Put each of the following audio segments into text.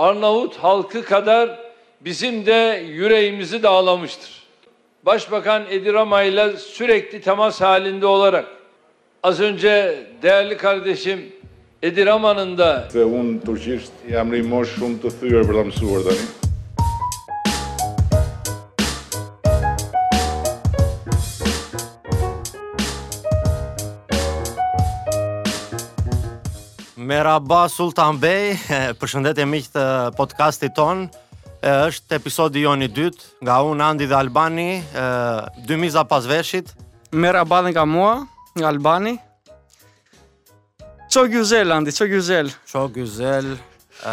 Arnavut halkı kadar bizim de yüreğimizi dağlamıştır. Başbakan Edirama ile sürekli temas halinde olarak az önce değerli kardeşim Edirama'nın da Merhaba Sultan Bey, përshëndetje miq të podcastit tonë. E, është episodi jonë i dytë nga unë Andi dhe Albani, e, dy miza pas veshit. Merhaba dhe nga mua, nga Albani. Çok güzel Andi, çok güzel. Çok güzel, e,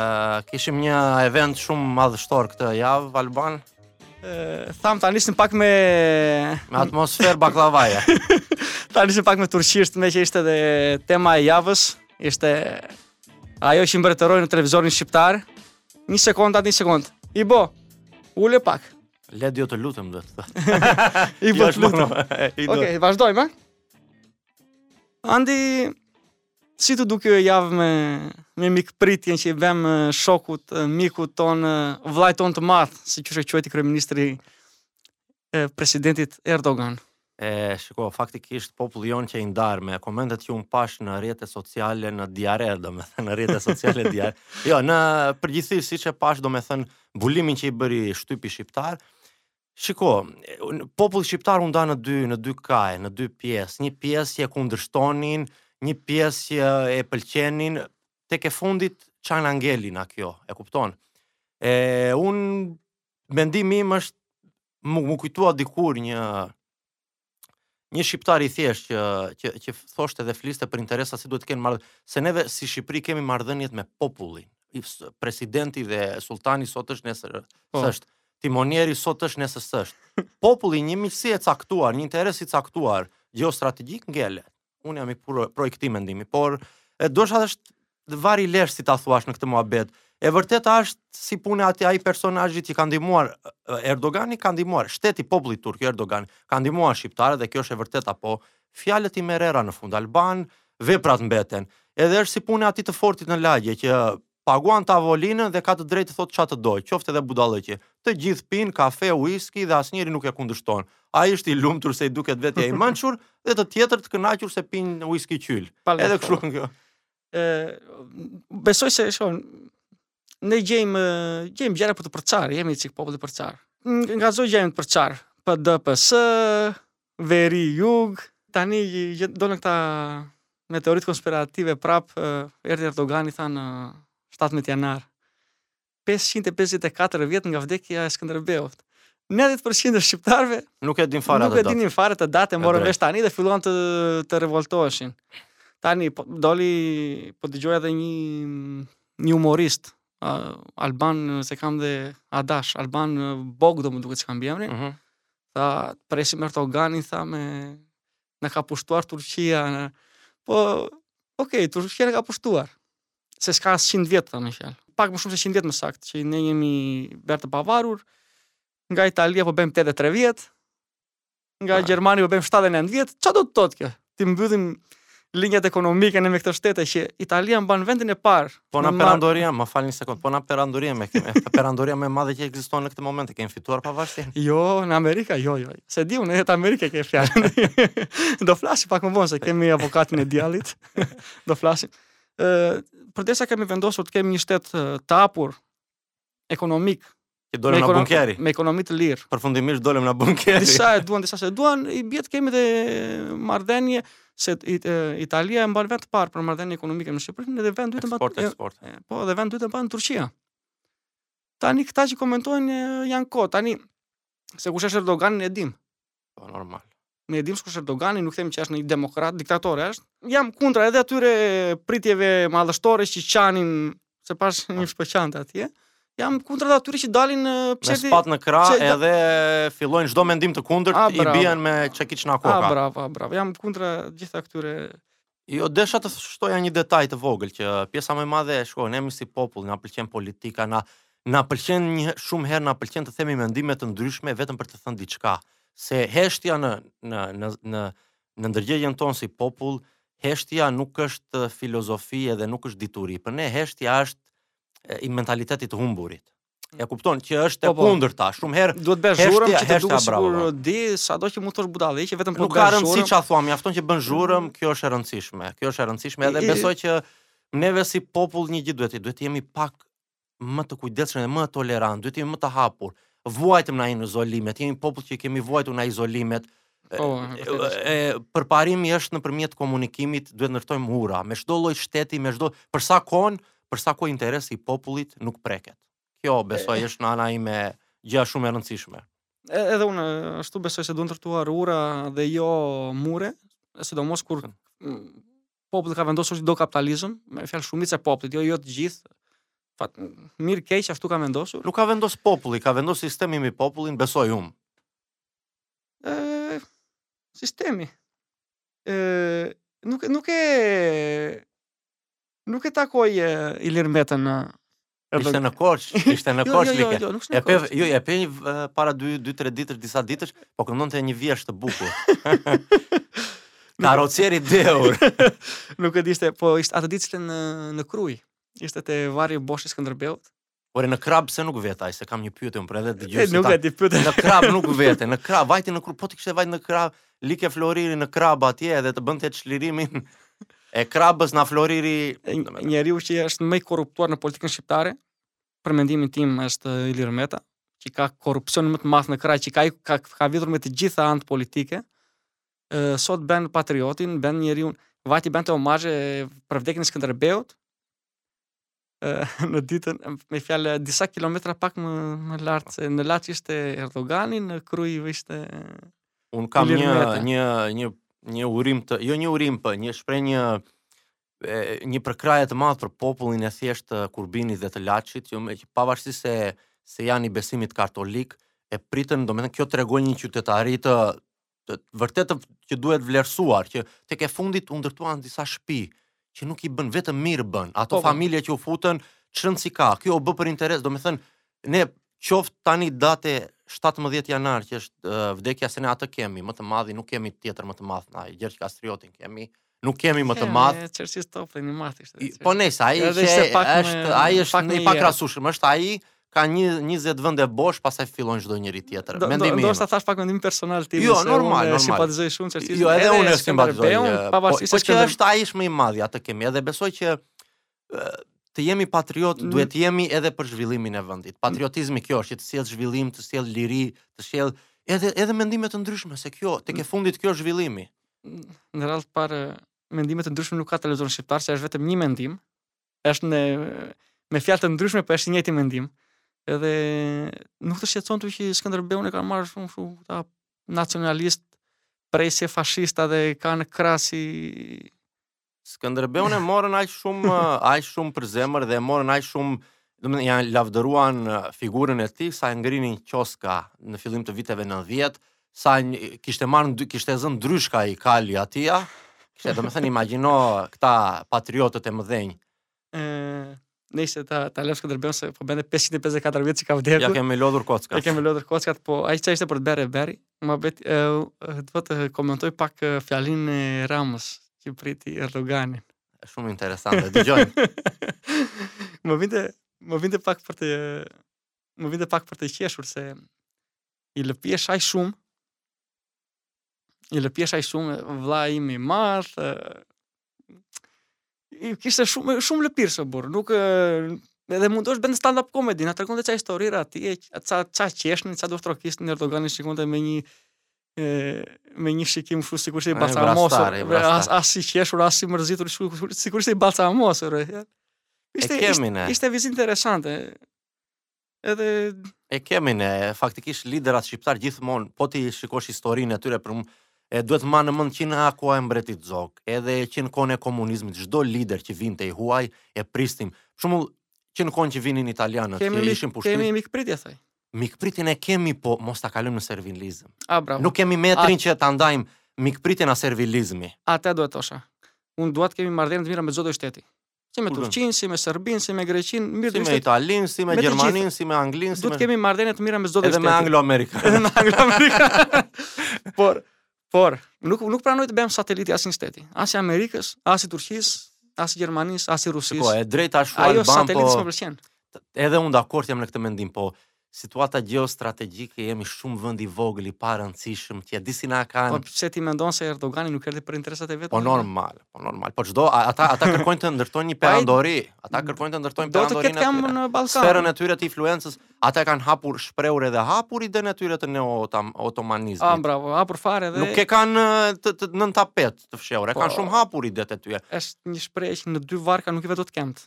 kishim një event shumë madhështor këtë javë Alban. thamë ta nisim pak me me atmosferë baklavaje. ta nisim pak me turqisht, meqë ishte dhe tema e javës, ishte ajo që mbretëroi në televizorin shqiptar. Një sekond, atë një sekond. Ibo. Ule pak. Le dio të lutem do të Ibo të lutem. Okej, vazhdojmë. Andi Si t'u duk kjo javë me, me mikpritjen që i bëmë shokut, mikut tonë, vllait tonë të madh, siç e quajti kryeministri e presidentit Erdogan. E, shiko, faktikisht populli jonë qe i ndarë me komentet që unë pashë në rrjete sociale në diare, domethënë në rrjete sociale diare. Jo, në përgjithësi, siç e pashë, domethënë, mbulimin që i bëri shtypi shqiptar, Shiko, populli shqiptar u nda në dy në dy kaje, në dy pjesë. Një pjesë që e kundërshtonin, një pjesë që e pëlqenin, tek e fundit ça na ngeli nga kjo, e kupton? E unë mendimi im është më m'u kujtua dikur një një shqiptar i thjeshtë që që që thoshte dhe fliste për interesat si duhet të kenë marrë se neve si Shqipëri kemi marrëdhëniet me popullin. Presidenti dhe sulltani sot është nesër po. s'është. Timonieri sot është nesër s'është. Populli një miqësi e caktuar, një interes i caktuar gjeostrategjik ngelet. Unë jam i pro, pro këtij mendimi, por e doja është vari lesht si ta thuash në këtë muhabet. E vërteta është si puna e atij ai personazhi që ka ndihmuar Erdogani ka ndihmuar shteti populli turk jo Erdogani ka ndihmuar shqiptarët dhe kjo është e vërteta po fjalët i merr era në fund Alban veprat mbeten edhe është si puna e atij të fortit në lagje që Paguan tavolinën dhe ka të drejtë të thotë ça të dojë, qoftë edhe budallëqe. Të gjithë pinë kafe, uiski dhe asnjëri nuk e kundërshton. Ai është i lumtur se i duket vetja i mençur dhe të tjerët të kënaqur se pinë uiski qyl. Edhe kështu dhe kjo. Ë besoj se, shiko, ne gjejmë gjejmë gjëra për të përçarë, jemi çik popull i përçarë. Nga çdo gjë jemi të përçarë. PD, PS, Veri, Jug, tani dolën këta me teoritë konspirative prap, erdhi Erdogani tha në 17 janar. 554 vjet nga vdekja e Skënderbeut. 90% e shqiptarëve nuk e dinë fare atë. Nuk e dinin fare atë datë, morën vesh tani dhe filluan të të revoltoheshin. Tani po doli po dëgjoja edhe një një humorist Alban se kam dhe Adash, Alban Bogdo më duket se ka mbiemrin, uh mhm. -huh. Tha, të presim Erdoganin, tha na ka pushtuar Turqia. Në... Po, okay, Turqia na ka pushtuar. Se s'ka as 100 vjet domethënë me fjalë. Pak më shumë se 100 vjet më saktë që ne jemi bërë të pavarur. Nga Italia po bëjmë 83 vjet. Nga po. Gjermania po bëjmë 79 vjet. Ça do të thotë kjo? t'i mbyllim linjat ekonomike ne me këto shtete që Italia mban vendin e parë. Po nga perandoria, më falni sekond, po nga perandoria më kemi. Perandoria më e madhe që ekziston në këtë moment, e kemi fituar pavarësinë. Jo, nga Amerika jo, jo. S'e di unë te Amerika ke fjalën. Do flasim pak më vonë se kemi avokatin e djallit. Do flasim. Ë, përderisa kemi vendosur të kemi një shtet të hapur, ekonomik Që dolëm nga bunkeri. Me ekonomi të lirë. Përfundimisht dolëm nga bunkeri. Disa e duan, disa s'e duan, i bie të kemi dhe marrëdhënie, se it, Italia e mban vend të parë për marrëdhënie ekonomike me Shqipërinë, dhe vend dytë e mbanë... Eksport, eksport. E, po, dhe vend të dytë e mban Turqia. Tani këta që komentojnë janë kot, tani, se kush është Erdogani e dimë. Po normal. Ne e dimë kush është Erdogani, nuk them që është një demokrat, diktator është. Jam kundra edhe atyre pritjeve madhështore që qanin, se pashë një po. që po qante atje. Jam kundra atyre që dalin me shpatë. Shpatë në krah që... edhe fillojnë çdo mendim të kundërt i bien me çekiç në kokë. Ah bravo, bravo. Jam kundra gjitha këtyre Jo, desha të shtoja një detaj të vogël që pjesa më e madhe e shiko ne si popull, na pëlqen politika, na na pëlqen një shumë herë na pëlqen të themi mendime të ndryshme vetëm për të thënë diçka, se heshtja në në në në në ndërgjegjen tonë si popull, heshtja nuk është filozofi edhe nuk është dituri, për ne heshtja është i mentaliteti i të humburit. E kupton që është e po, po. kundërta, shumë herë. Duhet të bësh zhurmë që të duket sikur di, sado që mund të thosh budallëqe vetëm po bësh zhurmë. Nuk ka rëndësi ça thua, mjafton që bën zhurmë, kjo është e rëndësishme. Kjo është e rëndësishme edhe besoj që neve si popull një gjë duhet të duhet të jemi pak më të kujdesshëm dhe më tolerant, duhet të jemi më të hapur. Vuajtëm nga izolimet, jemi popull që kemi vuajtur nga izolimet, Po, e përparimi është nëpërmjet komunikimit, duhet të ndërtojmë ura me çdo lloj shteti, me çdo për sa kohë, për sa kohë interesi i popullit nuk preket. Kjo besoj është nga ana ime gjë shumë e rëndësishme. E, edhe unë ashtu besoj se duhen ndërtuar ura dhe jo mure, sidomos kur populli ka vendosur se do kapitalizëm, me fjalë shumica e popullit, jo jo të gjithë, fat mirë keq ashtu ka vendosur. Nuk ka vendos populli, ka vendos sistemi me popullin, besoj unë. ë sistemi. ë nuk nuk e nuk e takoj Ilir Metën në Ishte në Korçë, ishte në jo, Korçë jo, jo, like. Jo, jo, e pe, jo, e pe një para 2 2 3 ditësh, disa ditësh, po këndonte një vjershë të bukur. Karrocier i dehur. nuk e dishte, po ishte atë ditë në në Krujë ishte te varri bosh i Skënderbeut. Ore në Krrabë pse nuk vete ai, se kam një pyetje unë, por edhe dëgjoj E, se nuk ta- e di pyetjen. Në Krrabë nuk vete, në Krrabë, vajti në Krujë, po të kishte vajt në Krrabë, Like Floriri në Krrabë atje edhe të bënte çlirimin e Krrabës nga floriri. Një- Njeriu që është më i korruptuar në politikën shqiptare, për mendimin tim është Ilir Meta, që ka korrupsion më të madh në krah, që ka ka, ka vidhur me të gjitha anët politike. Ë, sot bën patriotin, bën njeriun, vajti bënte omazhe për vdekjen e Skënderbeut. në ditën me fjalë disa kilometra pak më më lart se në Laç ishte Erdogani në Krujë ishte un kam një një një një urim të jo një urim po një shpreh një një përkrahje të madh për popullin e thjesht të Kurbinit dhe të Laçit jo me pavarësisht se se janë i besimit katolik e pritën domethënë kjo tregon një qytetari të të vërtetë që duhet vlerësuar që tek e fundit u ndërtuan disa shpi që nuk i bën vetëm mirë bën. Ato po, po. familje që u futën ç'rëndësi ka. Kjo u bë për interes, domethënë në qoftë tani datë 17 janar që është uh, vdekja se ne atë kemi, më të madhin nuk kemi tjetër më të madh na Gjergj Kastriotin kemi. nuk kemi më të madh. Ja, Çerçiz Topulli i madh ishte. Po nejse ai që është ai është i pakrahasueshëm, është ai ka nja 20 vende bosh pastaj fillon çdo njeri tjetër. Mendimi. Do të thash pak mendim personal tim. Jo, normal, normal. Simpatizoj shumë Çerçizin. Jo, edhe unë e simpatizoj. Po, po që është ai është më i madh, atë kemi edhe besoj që të jemi patriot, mm. duhet të jemi edhe për zhvillimin e vendit. Mm. Patriotizmi kjo është që të sjell zhvillim, të sjell liri, të sjell edhe edhe mendime të ndryshme se kjo tek e mm. fundit kjo është zhvillimi. Në radhë parë mendime të ndryshme nuk ka televizion shqiptar, se është vetëm një mendim. Është thënë me fjalë të ndryshme, po është i njëjti mendim. Edhe nuk të shqetëson ty që Skënderbeun e kanë marrë shumë shumë këta nacionalistë, presje fashista dhe kanë krasi Skënderbeun e morën aq shumë aq shumë për zemër dhe e morën aq shumë domethënë ja lavdëruan figurën e tij sa e ngrinin qoska në fillim të viteve 90 sa kishte marrë kishte zënë ndryshk ai kali atij kishte domethënë imagjino këta patriotët e mëdhenj Nejse ta ta lëmë këtë bëjmë se po bëhen 554 vjet që ka vdekur. Ja kemi lodhur kockat. Ja kemi lodhur kockat, po ai ça ishte për të bërë e bëri. Më bëj do të komentoj pak fjalën e Ramës që priti Erdoganin. Është shumë interesante, dëgjoj. më vinte më vinte pak për të më vinte pak për të qeshur se i lëpihesh ai shumë. I lëpihesh ai shumë vllai im i madh, i ishte shumë shumë lëpirës e burr, nuk edhe mundohesh bënte stand up comedy, na tregonte ca historira tij, ca ca qeshnin, ca duartrokisnin Erdogani shikonte me një e me një shikim kështu sikur ishte i balsamosur, as as i qeshur, as i mërzitur, sikur sikur ishte i balsamosur. Ishte e kemi ne. Ishte vizitë interesante. edhe e kemi ne faktikisht liderat shqiptar gjithmonë po t'i shikosh historinë e tyre për më, e duhet ta mbajmë mend që nga koha e mbretit Zog edhe që në kohën e komunizmit çdo lider që vinte i huaj e prisnim për shembull që në kohën që vinin italianët kemi që ishin pushtuar kemi mikpritje thuaj mikpritjen e kemi po mos ta kalojmë në servilizëm a bravo nuk kemi metrin A... që ta ndajmë mikpritjen nga servilizmi atë duhet thosha unë duhet të kemi marrëdhënie të mira me çdo shteti Si me Turqinë, si me Serbinë, si me Greqinë, mirë si me Italinë, si me Gjermaninë, si me Anglinë, si me Duhet të kemi marrëdhënie të mira me çdo shteti. Edhe me Anglo-Amerikën. Edhe me Anglo-Amerikën. por por nuk nuk pranoj të bëhemi satelit i asnjë shteti, as i Amerikës, as i Turqisë, as i Gjermanisë, as i Rusisë. Po, e drejta ashtu Alban. Ajo satelit po... s'më pëlqen. Edhe unë dakord jam në këtë mendim, po Situata gjeostrategjike jemi shumë vend i vogël i parëndësishëm ti e di si na kanë Po pse ti mendon se Erdogani nuk erdhi për interesat e veta? Po normal, po normal. Po çdo ata ata kërkojnë të ndërtojnë një perandori, ata kërkojnë të ndërtojnë perandorinë e tyre. Në Ballkan. Sferën e tyre të influencës, ata e kanë hapur shprehur edhe hapur iden e tyre të neo-otomanizmit. Ah, bravo, hapur fare dhe Nuk e kanë të, të, nën tapet të fshehur, e po, kanë shumë hapur idetë e tyre. Është një shprehje që në dy varka nuk i vë dot këmbët.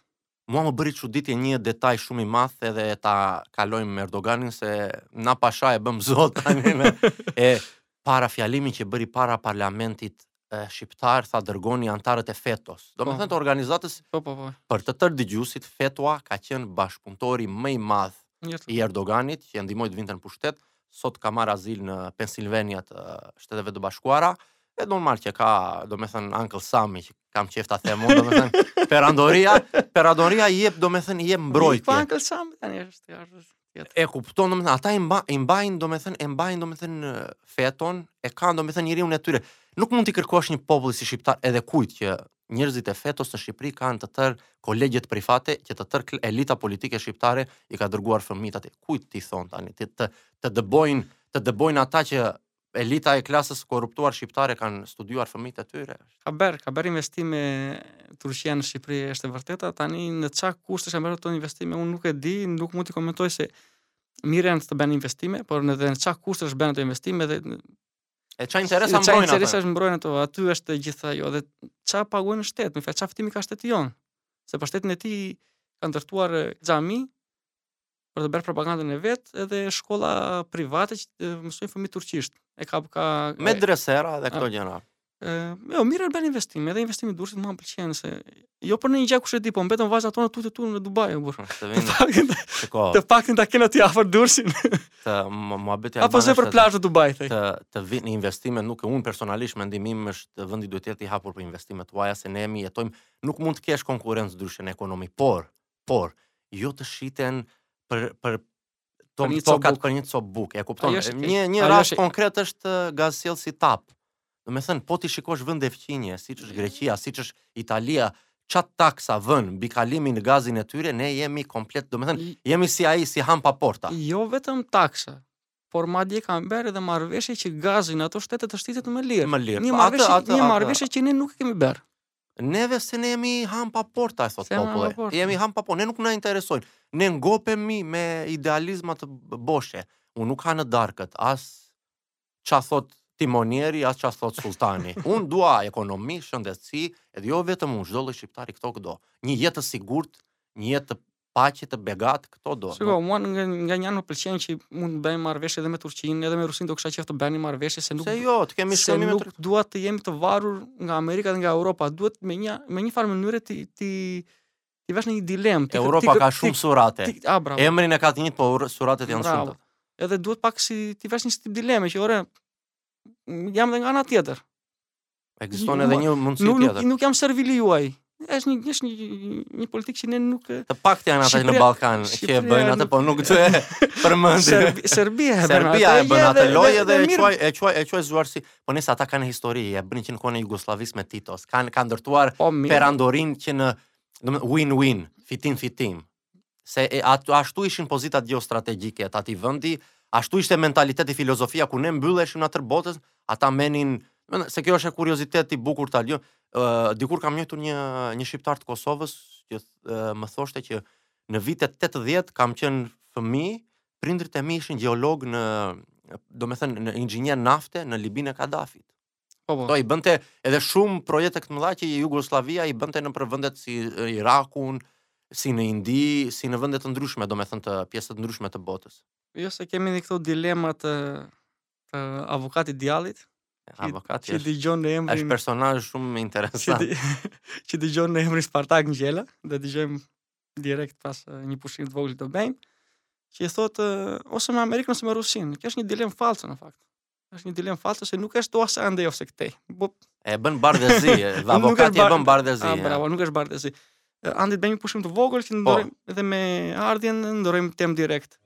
Mua më bëri çuditje një detaj shumë i madh edhe ta kalojmë me Erdoganin se na pasha e bëmë zot tani më e para fjalimin që bëri para parlamentit e, shqiptar tha dërgoni anëtarët e FETOS. Do me po. thënë të organizatës po, po, po. për të tërë dëgjuesit FETO-ja ka qenë bashkëpunëtori më i madh i Erdoganit që e ndihmoi të vinte në pushtet, sot ka marrë azil në Pennsylvania të Shteteve të Bashkuara, e normal që ka, do me thënë, Uncle Sami, që kam qejf ta them unë, do me thënë, perandoria, perandoria i jep, do me thënë, i jep mbrojtje. Po Uncle Sami, tani është, është, E kupton, do me thënë, ata i, mba, i mbajnë, do me thënë, e mbajnë, do me thënë, feton, e kanë, do me thënë, njeriun e tyre. Nuk mund t'i kërkosh një populli si shqiptar edhe kujt që Njerëzit e FETO-s në Shqipëri kanë të tërë kolegjet private që të tërë elita politike shqiptare i ka dërguar fëmijët atje. Kujt i thua tani ti të të dëbojnë, të dëbojnë ata që elita e klasës së korruptuar shqiptare kanë studiuar fëmijët e tyre. Ka bër, ka bër investime Turqia në Shqipëri, është e vërteta. Tani në ça kushte janë bërë këto investime, unë nuk e di, nuk mund t'i komentoj se mirë janë të bëhen investime, por edhe në ça kushte janë bërë ato investime dhe E çfarë interesa mbrojnë ata? Çfarë interesa është mbrojnë ata? Aty është e gjithë ajo dhe ça paguajnë shtet, me fjalë ça fitimi ka shteti jonë. Se për po shtetin e tij ka ndërtuar xhami për të bërë propagandën e vet, edhe shkolla private që mësojnë fëmijë turqisht. E ka ka medresera dhe këto gjëra. Ë, jo, mirë bën investim, edhe investimi i Durrësit më pëlqen se Jo për një gjë kush e di, po mbetën vajzat tona tutje tutje në Dubai, burr. Po, të vjen. Shiko. Të paktën ta kenë aty afër Durrësin. Të muhabeti Apo se për plazh në Dubai thej. Të të vijnë investime nuk e unë personalisht mendimi im është vendi duhet të jetë i hapur për investime të huaja se ne jemi jetojmë nuk mund të kesh konkurrencë ndryshe në ekonomi, por por jo të shiten për për to, një tokat për një copë bukë. E kupton? Është, një një rast është, konkret është uh, gazsjellësi TAP. Domethënë, po t'i shikosh vende fqinje, siç është Greqia, siç është Italia, ça taksa vënë mbi kalimin e gazit e tyre, ne jemi komplet, domethënë, jemi si ai si han pa porta. Jo vetëm taksa, por madje kanë bërë edhe marrëveshje që gazi në ato shtete të shitet më lirë. Më lirë. Një po, marrëveshje, një marrëveshje që ne nuk e kemi bërë. Neve se ne jemi han pa porta, e thotë Se jemi han pa populli. porta. Jemi han pa porta, ne nuk na interesojnë. Ne ngopemi me idealizma të b- boshe. Unë nuk ha në darkët, as ça thotë timonieri, as ça thotë sulltani. Unë dua ekonomi, shëndetësi, edhe jo vetëm unë, çdo lloj shqiptari këto do. Një jetë të sigurt, një jetë të paqe të begatë këto do. Shiko, mua nga nga një anë më pëlqen që mund të bëjmë marrëveshje edhe me Turqinë, edhe me Rusinë do kisha qejf të bënim marrëveshje se nuk Se jo, të kemi se shkëmbime nuk dua të jemi të varur nga Amerika dhe nga Europa. Duhet me një me një farë mënyre t'i t'i t'i vësh në një dilemë. Ti, Europa ti, ka ti- shumë surate. Ti, a, bravo. Emrin e ka të njëjtë, por suratet janë shumë. Bravo. të- Edhe duhet pak si t'i vësh një tip dileme që ore m- jam dhe nga ana tjetër. Ekziston edhe një mundësi nuk, tjetër. Nuk, nuk jam servili juaj. Është një është një një politikë që ne nuk e Të paktën janë ata në Ballkan që e bëjnë atë, po nuk të përmend. Serbi, Serbia e bën. Serbia e bën atë lojë dhe e quaj e quaj e quaj zgjuarsi, po se ata kanë histori, e bënë që në kohën e Jugosllavisë me Titon, kanë kanë ndërtuar po, perandorinë që në domethënë win-win, fitim-fitim. se e, atë, ashtu ishin pozitat gjeostrategjike të atij vendi, ashtu ishte mentaliteti filozofia ku ne mbylleshim në atë botën, ata menin se kjo është kuriozitet i bukur ta lë. dikur kam njohur një një shqiptar të Kosovës që më thoshte që në vitet 80 kam qenë fëmijë, prindërit e mi ishin gjeologë në domethënë inxhinierë nafte në Libinë e Kadafit. Po po. Do i bënte edhe shumë projekte të mëdha që Jugosllavia i bënte nëpër vendet si Irakun, si në Indi, si në vende të ndryshme, domethënë të pjesa të ndryshme të botës. Jo se kemi një këto dilema të të avokatit të djallit. Avokati që dëgjon në emrin është personazh shumë interesant. Që dëgjon në emrin Spartak Ngjela, do dëgjojmë direkt pas një pushimi të vogël të bëjmë që i thotë ose me Amerikën ose me Rusinë. Kjo është një dilemë false në fakt. Është një dilemë false se nuk është ose andej ose këtej. Po e bën bardhë zi, avokati e bën bardhë zi. Ah, bravo, nuk është bardhë zi. Andi bëjmë një pushim të vogël që ndërrojmë po. edhe me ardhjen ndërrojmë temë direkt.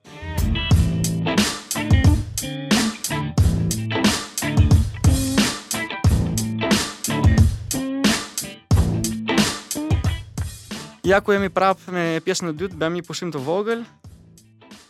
Ja ku jemi prapë me pjesën e dytë, bëmë një pushim të vogël.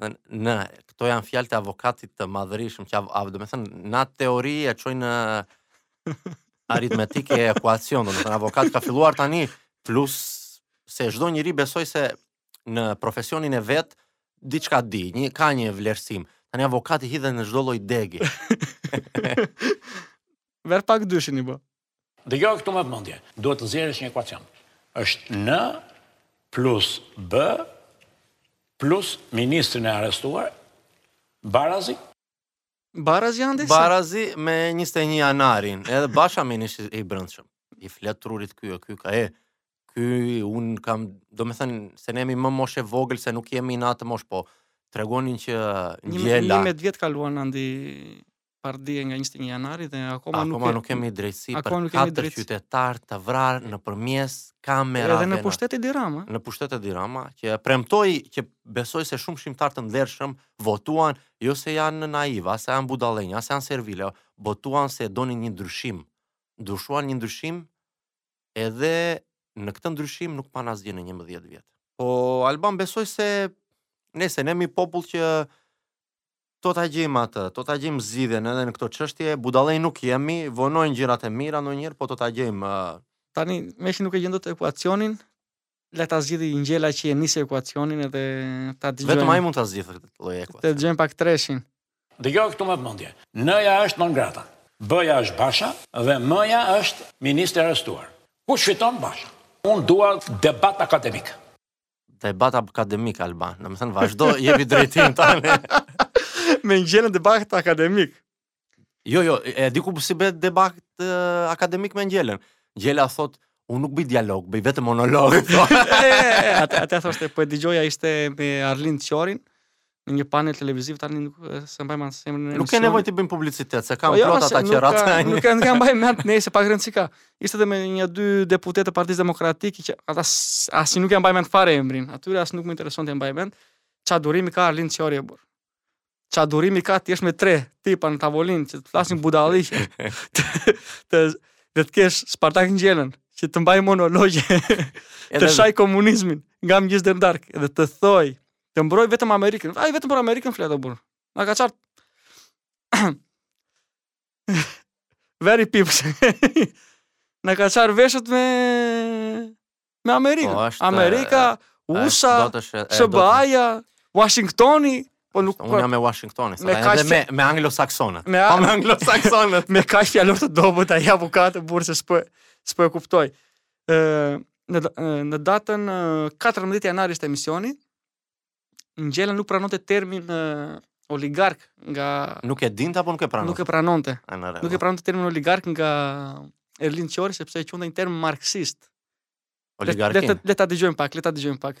Në, këto janë fjalët e avokatit të madhërishëm që av, av, domethënë nga teoria e çoi në aritmetike e ekuacion, domethënë avokati ka filluar tani plus se çdo njeri besoj se në profesionin e vet diçka di, një ka një vlerësim. Tani avokati hidhet në çdo lloj dege. Vëre pak dyshin, Ibo. Dëgjo këtu me vëmendje. Duhet të nxjerrësh një ekuacion. Është N plus B plus ministrin e arrestuar Barazi. Barazi ande. Barazi me 21 janarin, edhe Basha ministri i brendshëm. I flet trurit ky, ky ka e ky unë kam, domethënë se ne jemi në moshë të vogël se nuk jemi në atë moshë, po tregonin që 11 vjet kaluan Andi pardje nga 21 janari dhe akoma, akoma nuk, nuk kemi drejtësi për katër drejtësi. qytetarë të vrarë në mes kamerave. Edhe në pushtet Edi Rama. Në pushtet Edi Rama, që premtoi që besoj se shumë shqiptarë të ndershëm votuan, jo se janë naiva, se janë budallenj a, se janë servilë, votuan se donin një ndryshim. Ndryshuan një ndryshim edhe në këtë ndryshim nuk panë asgjë në 11 vjet. Po, Alban besoj se ne, se ne jemi popull që Do ta gjejmë atë, do ta gjejmë zgjidhjen edhe në këto çështje, budallej nuk jemi, vonojnë gjërat e mira ndonjëherë, po do ta gjejmë. Tani Messi nuk e gjen dot ekuacionin, le ta zgjidhë Ngjela që e nisi ekuacionin edhe ta dëgjojmë. Vetëm ai mund ta zgjidhë këtë lloj ekuacioni. Të dëgjojmë pak treshin. Dëgjo këtu me vëmendje. N-ja është non grata. B-ja është Basha dhe M-ja është ministri i arrestuar. Kush fiton? Basha. Unë dua debat akademik. Debat akademik Alban, domethënë vazhdo jepi drejtim tani. Me Ngjelën debat akademik. Jo, jo, e di ku si bëhet debat uh, akademik me Ngjelën. Ngjela thotë, unë nuk bëj dialog, bëj vetëm monolog. Atë atë thoshte, po e dëgjoja ishte me Arlind Qorin, në një panel televiziv tani nuk se mbaj mend se në Nuk ka nevojë të bëjmë publicitet, se kam po, jo, plot ata që ratë. Nuk kanë kanë mbaj mend ne se pak rëndësi ka. Ishte edhe me një dy deputetë të Partisë Demokratike që ata as nuk ia mbaj mend fare emrin. Atyre as nuk më intereson të mbaj mend. Ça durimi ka Arlind Qori e burrë. Ça durimi ka të rrish me tre tipa në tavolinë që të flasin budallallëqe. Të të të kesh Spartak Ngjelën që të mbajë monologje të shajë komunizmin nga mëngjesi deri në darkë dhe të thojë Të mbroj vetëm Amerikën. Ai vetëm për Amerikën flet o burrë. Na ka çarë. Very pips. Na ka çarë veshët me me Amerikën. Amerika, USA, SHBA-ja, Washingtoni, po nuk Unë jam me Washingtonin, Me me kaq edhe me me anglosaksonët. Me- Po me anglosaksonët. me kaq fjalor të dobët ai avokat o burrë se s'po s'po e kuptoj. Ë në në datën 14 janar ishte emisioni. Ngjela nuk pranonte termin e, oligark nga Nuk e dinte apo nuk e pranonte? nuk e pranonte. A, në rregull. Nuk e pranonte termin oligark nga Arlind Qori sepse e quante një term marksist. Le- Le oligarkinë. ta- le ta dëgjojmë pak, le ta dëgjojmë pak.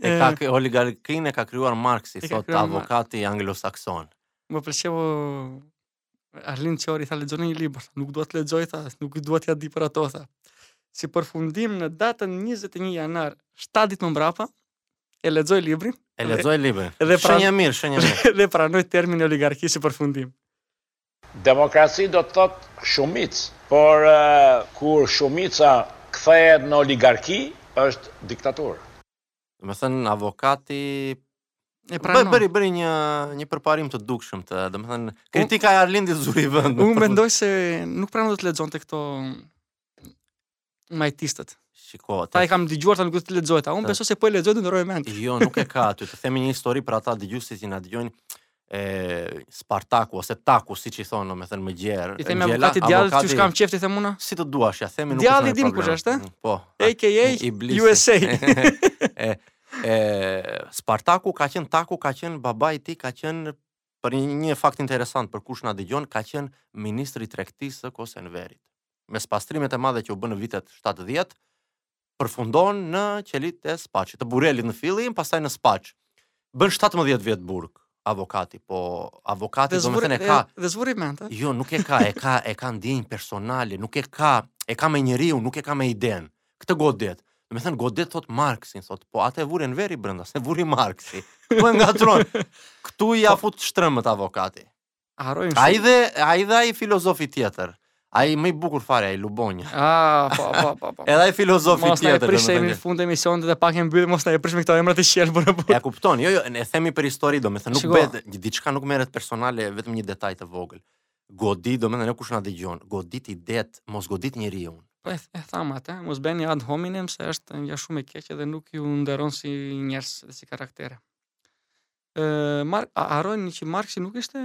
E ka kë- oligarkinë e ka krijuar Marksi, E ka thotë krijuar Mar- avokati anglosakson. Më pëlqeu Arlind Qori tha lexoni një libër, nuk dua të lexoj tha, as nuk dua t'ia di për ato tha. Si përfundim në datën 21 janar, 7 ditë më mbrapa, e lexoi librin E lexoi librin. dhe pra- Shenjë e mirë, shenjë e mirë. dhe pranoi termin oligarki si përfundim. Demokraci do të thotë shumicë, por kur shumica kthehet në oligarki, është diktaturë. Domethënë avokati e pranon. Bëri një një përparim të dukshëm të, domethënë kritika e Arlindit zuri vend. Unë mendoj se nuk para do t'i lexonte këto majtistët. Shiko, ta të... e kam dëgjuar ta nuk do të lexoj ta. Unë besoj se po e lexoj ndërroi mend. Jo, nuk e ka aty. Të themi një histori për ata dëgjuesit që na dëgjojnë e Spartaku ose Taku siç i thonë, domethënë më gjerë. I themi avokati i djallit që kam qejf të them unë. Si të duash, ia themi nuk është. Djallin e dimë kush është? Mm, po. AKA USA. e e Spartaku ka qenë Taku ka qenë babai i tij ka qenë Për një, një fakt interesant për kush na dëgjon ka qenë ministri i tregtisë së kohës së Enverit. Me spastrimet e mëdha që u bënë në vitet 70 përfundon në qelitë e Spaçit, të Burrelit në fillim, pastaj në Spaç. Bën 17 vjet burg avokati, po avokati domethënë e ka dhe s'vuri mend. Jo, nuk e ka, e ka e ka ndjenjë personale, nuk e ka, e ka me njeriu, nuk e ka me idenë. Këtë godet. Domethënë godet thotë Marksin, thotë, po atë e vuri Enveri brenda, s'e vuri Marksi. Po e ngatërron. Këtu ia fut shtrembër avokati. Harrojmë. Ai dhe ai dhe ai filozofi tjetër. Ai më i bukur fare, ai Lubonja. Ah, po, po, po, po. Edhe ai filozofi mos tjetër. Mos na prish se në fund të emisionit dhe pak e mbyll, mos na prish me këto emra të qelbur, o burrë. Ja kupton. Jo, jo, ne themi për histori, domethënë nuk bëhet diçka nuk merret personale, vetëm një detaj të vogël. Godit, domethënë kush na dëgjon, godit idetë, mos godit njeriu. Po e, e thamë atë, mos bëni ad hominem se është gjë shumë e keqe dhe nuk ju nderon si njerëz dhe si karaktere. Ë, mos harroni që Marksi nuk ishte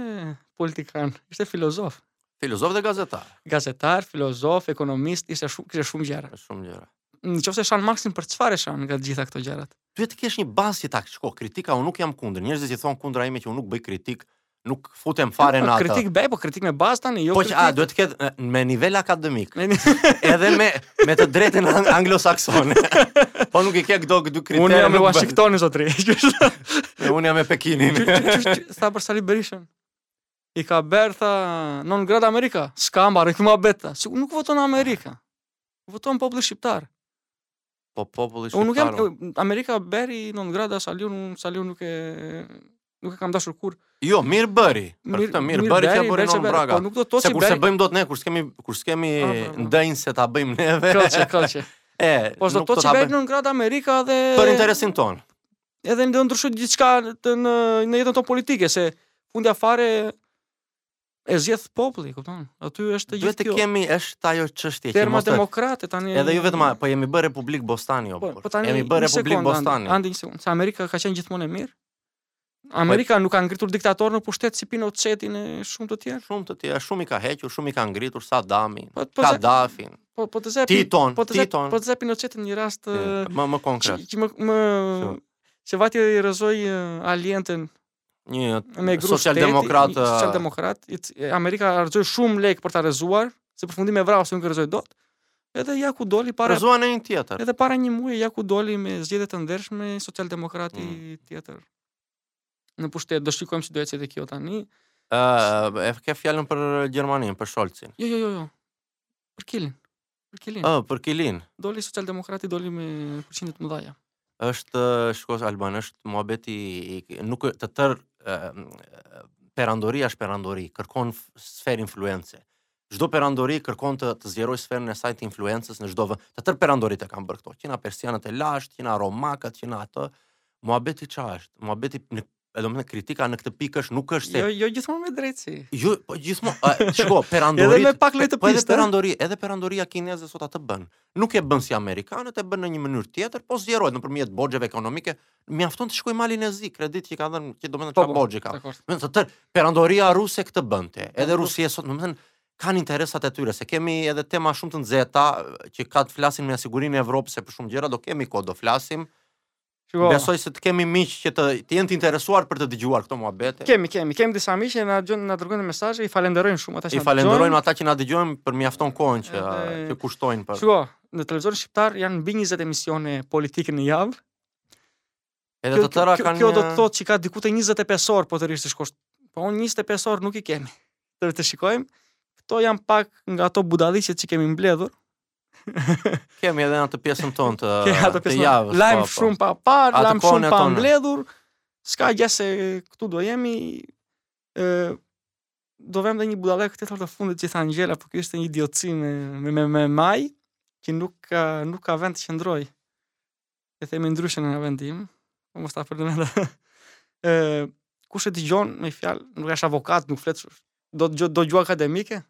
politikan, ishte filozof. Filozof dhe gazetar. Gazetar, filozof, ekonomist, ishte shumë kishte shumë gjëra. Shumë gjëra. Në qoftë se shan Marksin për çfarë shan nga të gjitha këto gjërat? Duhet të kesh një bazë që ta shiko kritika, unë nuk jam kundër. Njerëzit që thonë kundra meje që unë nuk bëj kritikë, nuk futem fare në atë. Kritikë bëj, po kritikë me bazë tani, jo. Po që a duhet të ketë me nivel akademik. edhe me me të drejtën anglosaksone. po nuk i ke këto dy kritere. Unë jam me Washingtonin zotri. Unë jam me Pekinin. Sa për Sali Berishën. I ka bërë tha non grata Amerika. S'ka mbarë këtu më beta. Nuk voton Amerika. Voton populli shqiptar. Po populli shqiptar. Unë nuk jam Amerika bëri non grata Saliun, unë Saliun nuk e nuk e kam dashur kurrë. Jo, mirë bëri. Për këtë mirë bëri që bëri non grata. Po nuk do të thotë se kur s'e bëjmë dot ne, kur s'kemi kur s'kemi në dorë se ta bëjmë neve. Kështu, kështu. E, po do të thotë se bëri non grata Amerika dhe për interesin tonë. Edhe do ndryshojë diçka në në jetën tonë politike se fundja fare e zgjedh populli, kupton? Aty është gjithë kjo. Duhet të kemi është ajo çështje që mos demokrate tani. Edhe ju vetëm po jemi bërë Republikë Bostani apo. Po, po tani jemi bërë Republikë Bostani. Andi një sekondë, as Amerika ka qenë gjithmonë e mirë. Po- Amerika nuk ka ngritur diktatorë në pushtet si Pinochetin e shumë të tjerë. Shumë të tjerë, shumë i ka hequr, shumë i ka ngritur Sadamin, po, po Kaddafin. Po po të zë Titon, po të zë po të zë Pinochetin një rast më më konkret. Domethënë se vajti e rrëzoi Allenden një socialdemokrat uh, socialdemokrat Amerika harxhoi shumë lek për ta rrëzuar si përfundim e vrau se nuk e rrëzoi dot edhe ja ku doli para rrëzuan një tjetër edhe para një muaji ja ku doli me zgjedhje të ndershme socialdemokrati tjetër në pushtet do shikojmë si do ecë edhe kjo tani ë uh, e ke fjalën për Gjermaninë për Scholzin jo jo jo jo për Kilin Për Kilin. Ë, për Kilin. Doli socialdemokrati, doli me përqindje të mëdha. Është shiko Alban, është muhabeti, i nuk të tërë perandoria është perandori, kërkon sferë influence. Çdo perandori kërkon të të zgjerojë sferën e saj të influencës në çdo vend. Të tëra perandoritë e kanë bërë këto, që nga persianët e lashtë, që nga romakët, që nga ato. Muhabeti çfarë është? Muhabeti në edhe domethënë kritika në këtë pikë është nuk është se jo jo gjithmonë me drejtësi. Jo, po gjithmonë, shiko, perandori. edhe me pak lojë të po piste. Perandori, edhe perandoria kineze sot atë bën. Nuk e bën si amerikanët, e bën në një mënyrë tjetër, po zgjerohet nëpërmjet borxheve ekonomike. Mjafton të shikosh Malin e Zi, kreditë që ka dhënë, që domethënë po, çfarë po, borxhi ka. Domethënë, perandoria ruse këtë bënte. Edhe Rusia sot, domethënë, kanë interesat e tyre, se kemi edhe tema shumë të nxehta që ka të flasin me sigurinë e Evropës e për shumë gjëra, do kemi kohë do flasim. Shiko. Besoj se të kemi miq që të, të jenë të interesuar për të dëgjuar këto muhabete. Kemi, kemi, kemi disa miq që na dëgjojnë, na dërgojnë mesazhe, i falenderojmë shumë ata që na dëgjojnë. I falenderojmë ata që na dëgjojnë për mjafton kohën që Edhe- që kushtojnë për. Shiko, në televizorin shqiptar janë mbi 20 emisione politike në javë. Edhe të tëra kanë, kjo do të thotë që ka diku te 25 orë po të rrish t'i shikosh. Po unë 25 orë nuk i kemi. Që t'i shikojmë. Këto janë pak nga ato budallallëqet që kemi mbledhur. Kemi edhe atë pjesën tonë të, të, të javës. Po, po. Lajm shumë pa parë, lajm shumë pa mbledhur. S'ka gjë se këtu do jemi ë do vëmë një budallallëk tjetër te fundi i gjithë Angela, por kjo ishte një idiotësi me me me, me majë që nuk ka nuk ka vend të qëndrojë. e themi ndryshe në vendim, po mos ta përmend. Ë kush e dëgjon më fal, nuk është avokat, nuk flet, do do gjuhë akademike?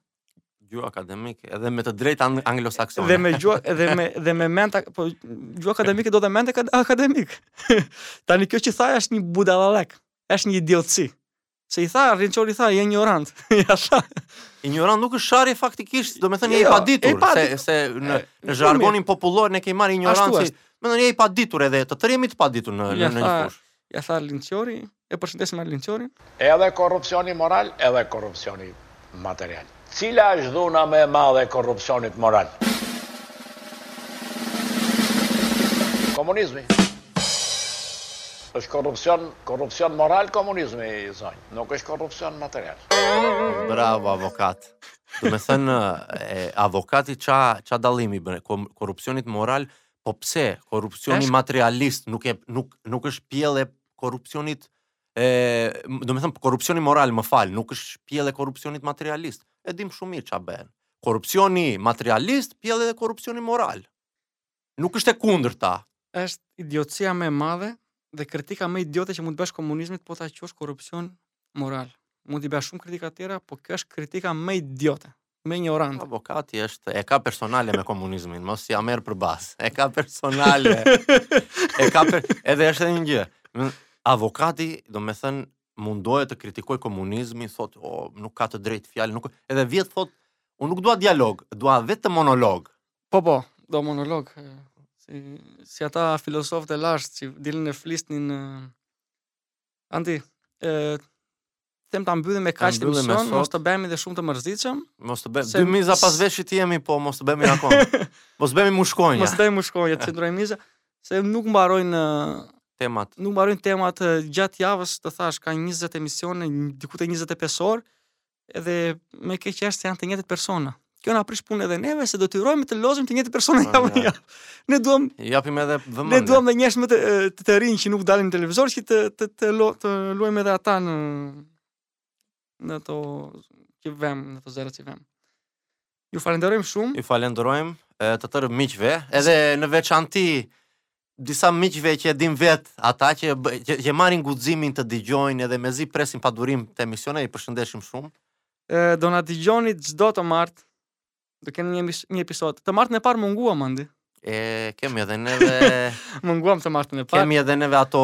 Gjuhë akademike, edhe me të drejtë anglosaksone. Dhe me gjuhë edhe me dhe me mend po gjuhë akademike do dhe mend akademike. Tani kjo që tha ai është një budallallëk, është një idiotësi. Se i tha, Rrinçori tha, je injorant. Ja tha. Injorant nuk është sharje faktikisht, domethënë jo, i paditur, i pa se, se në, në zhargonin popullor ne kemi marrë injorant, si, me thënë, je i paditur edhe, të tërë jemi të paditur në, ja në, në një fushë. Ja tha Linqori, e përshëndesim Linqori. Edhe korrupsioni moral, edhe korrupsioni material. Cila është dhuna më e madhe e korrupsionit moral? Komunizmi. Është korrupsion, korrupsion moral komunizmi, zonjë. Nuk është korrupsion material. Bravo avokat. Domethënë avokati ça ça dallimi i bën korrupsionit moral, po pse korrupsioni materialist nuk e nuk nuk është pjellë e korrupsionit E, domethënë, korrupsioni moral, më fal, nuk është pjellë e korrupsionit materialist. E dim shumë mirë ça bëhet. Korrupsioni materialist pjell edhe korrupsionin moral. Nuk është e kundërta. Është idiotësia më e madhe dhe kritika më idiote që mund t'i bësh komunizmit po ta quash korrupsion moral. Mund t'i bësh shumë kritika tjera, po kjo është kritika më idiote. Më injorante. Avokati është, e ka personale me komunizmin, mos ia merr për bazë. E ka personale. e ka per... edhe është edhe një gjë. Avokati, domethënë, mundohet të kritikojë komunizmin, thotë, o, oh, nuk ka të drejtë fjale, nuk edhe vjen thotë, unë nuk dua dialog, dua vetëm monolog. Po po, do monolog. Si si ata filozofët e lashtë që dilnin e flisnin. Andi, e them ta mbyllim me kaq këtë emision sot. mos të bëhemi dhe shumë të mërzitshëm, Mos të bëhemi. Se- dy miza pas veshit jemi, po mos të bëhemi akoma. mos të bëhemi mushkonja, mos bëhemi mushkonja, të qëndrojmë miza, se nuk mbarojnë ë, temat. nuk mbarojnë temat ë, gjatë javës, të thashë ka 20 emisione, një- diku te 25 orë, edhe më keq është se janë të njëjtit persona. kjo na prish punë edhe neve se do të rrojmë të lozim të njëjtin persona po, javën javë. Ne duam japim edhe vëmendje. Ne duam edhe njerëz më të të, të rinj që nuk dalin në televizor që të të të, lo, të luajmë edhe ata në në ato që vëm, në ato zërat që vëm. Ju falenderojmë shumë. Ju falenderojmë të tërë miqve, edhe në veçanti disa miqve që e din vet, ata që, që, që marrin guximin të dëgjojnë edhe mezi presin pa durim këto emisione, i përshëndesim shumë. E, do na dëgjoni çdo të martë. Do kemi një, një episod. Të martën e parë munguam Andi. E kemi edhe neve munguam të martën e parë. Kemi edhe neve ato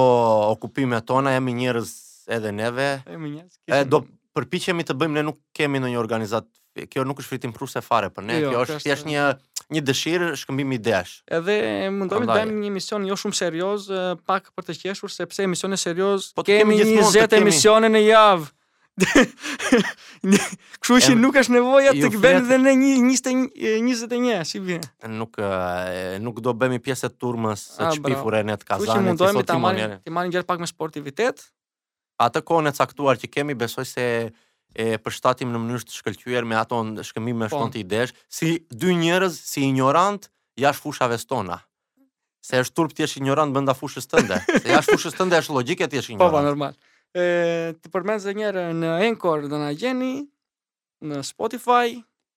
okupimet tona, jemi njerëz edhe neve. Jemi njerëz. E do përpiqemi të bëjmë ne nuk kemi ndonjë organizat kjo nuk është fitimprurëse fare për ne, jo, kjo është thjesht një një dëshirë shkëmbim idesh. Edhe mundohemi të bëjmë një emision jo shumë serioz, pak për të qeshur sepse emisione serioze po kemi, kemi 20 emisione në javë. Kështu që nuk është nevoja të bëjmë edhe ne 21, si vjen. Nuk nuk do bëhemi pjesë të turmës së çpifur në atë kazan. Kështu që mundohemi ta marrim, të marrim gjërat pak me sportivitet, Atë kohën e caktuar që kemi besoj se e përshtatim në mënyrë të shkëlqyer me ato shkëmbimesh tona të idesh, si dy njerëz si injorant jashtë fushave tona. Se është turp të jesh injorant brenda fushës tënde. Se jashtë fushës tënde është logjike të jesh injorant. Po, po, normal. E t'i përmend edhe një herë në Anchor do na gjeni në Spotify,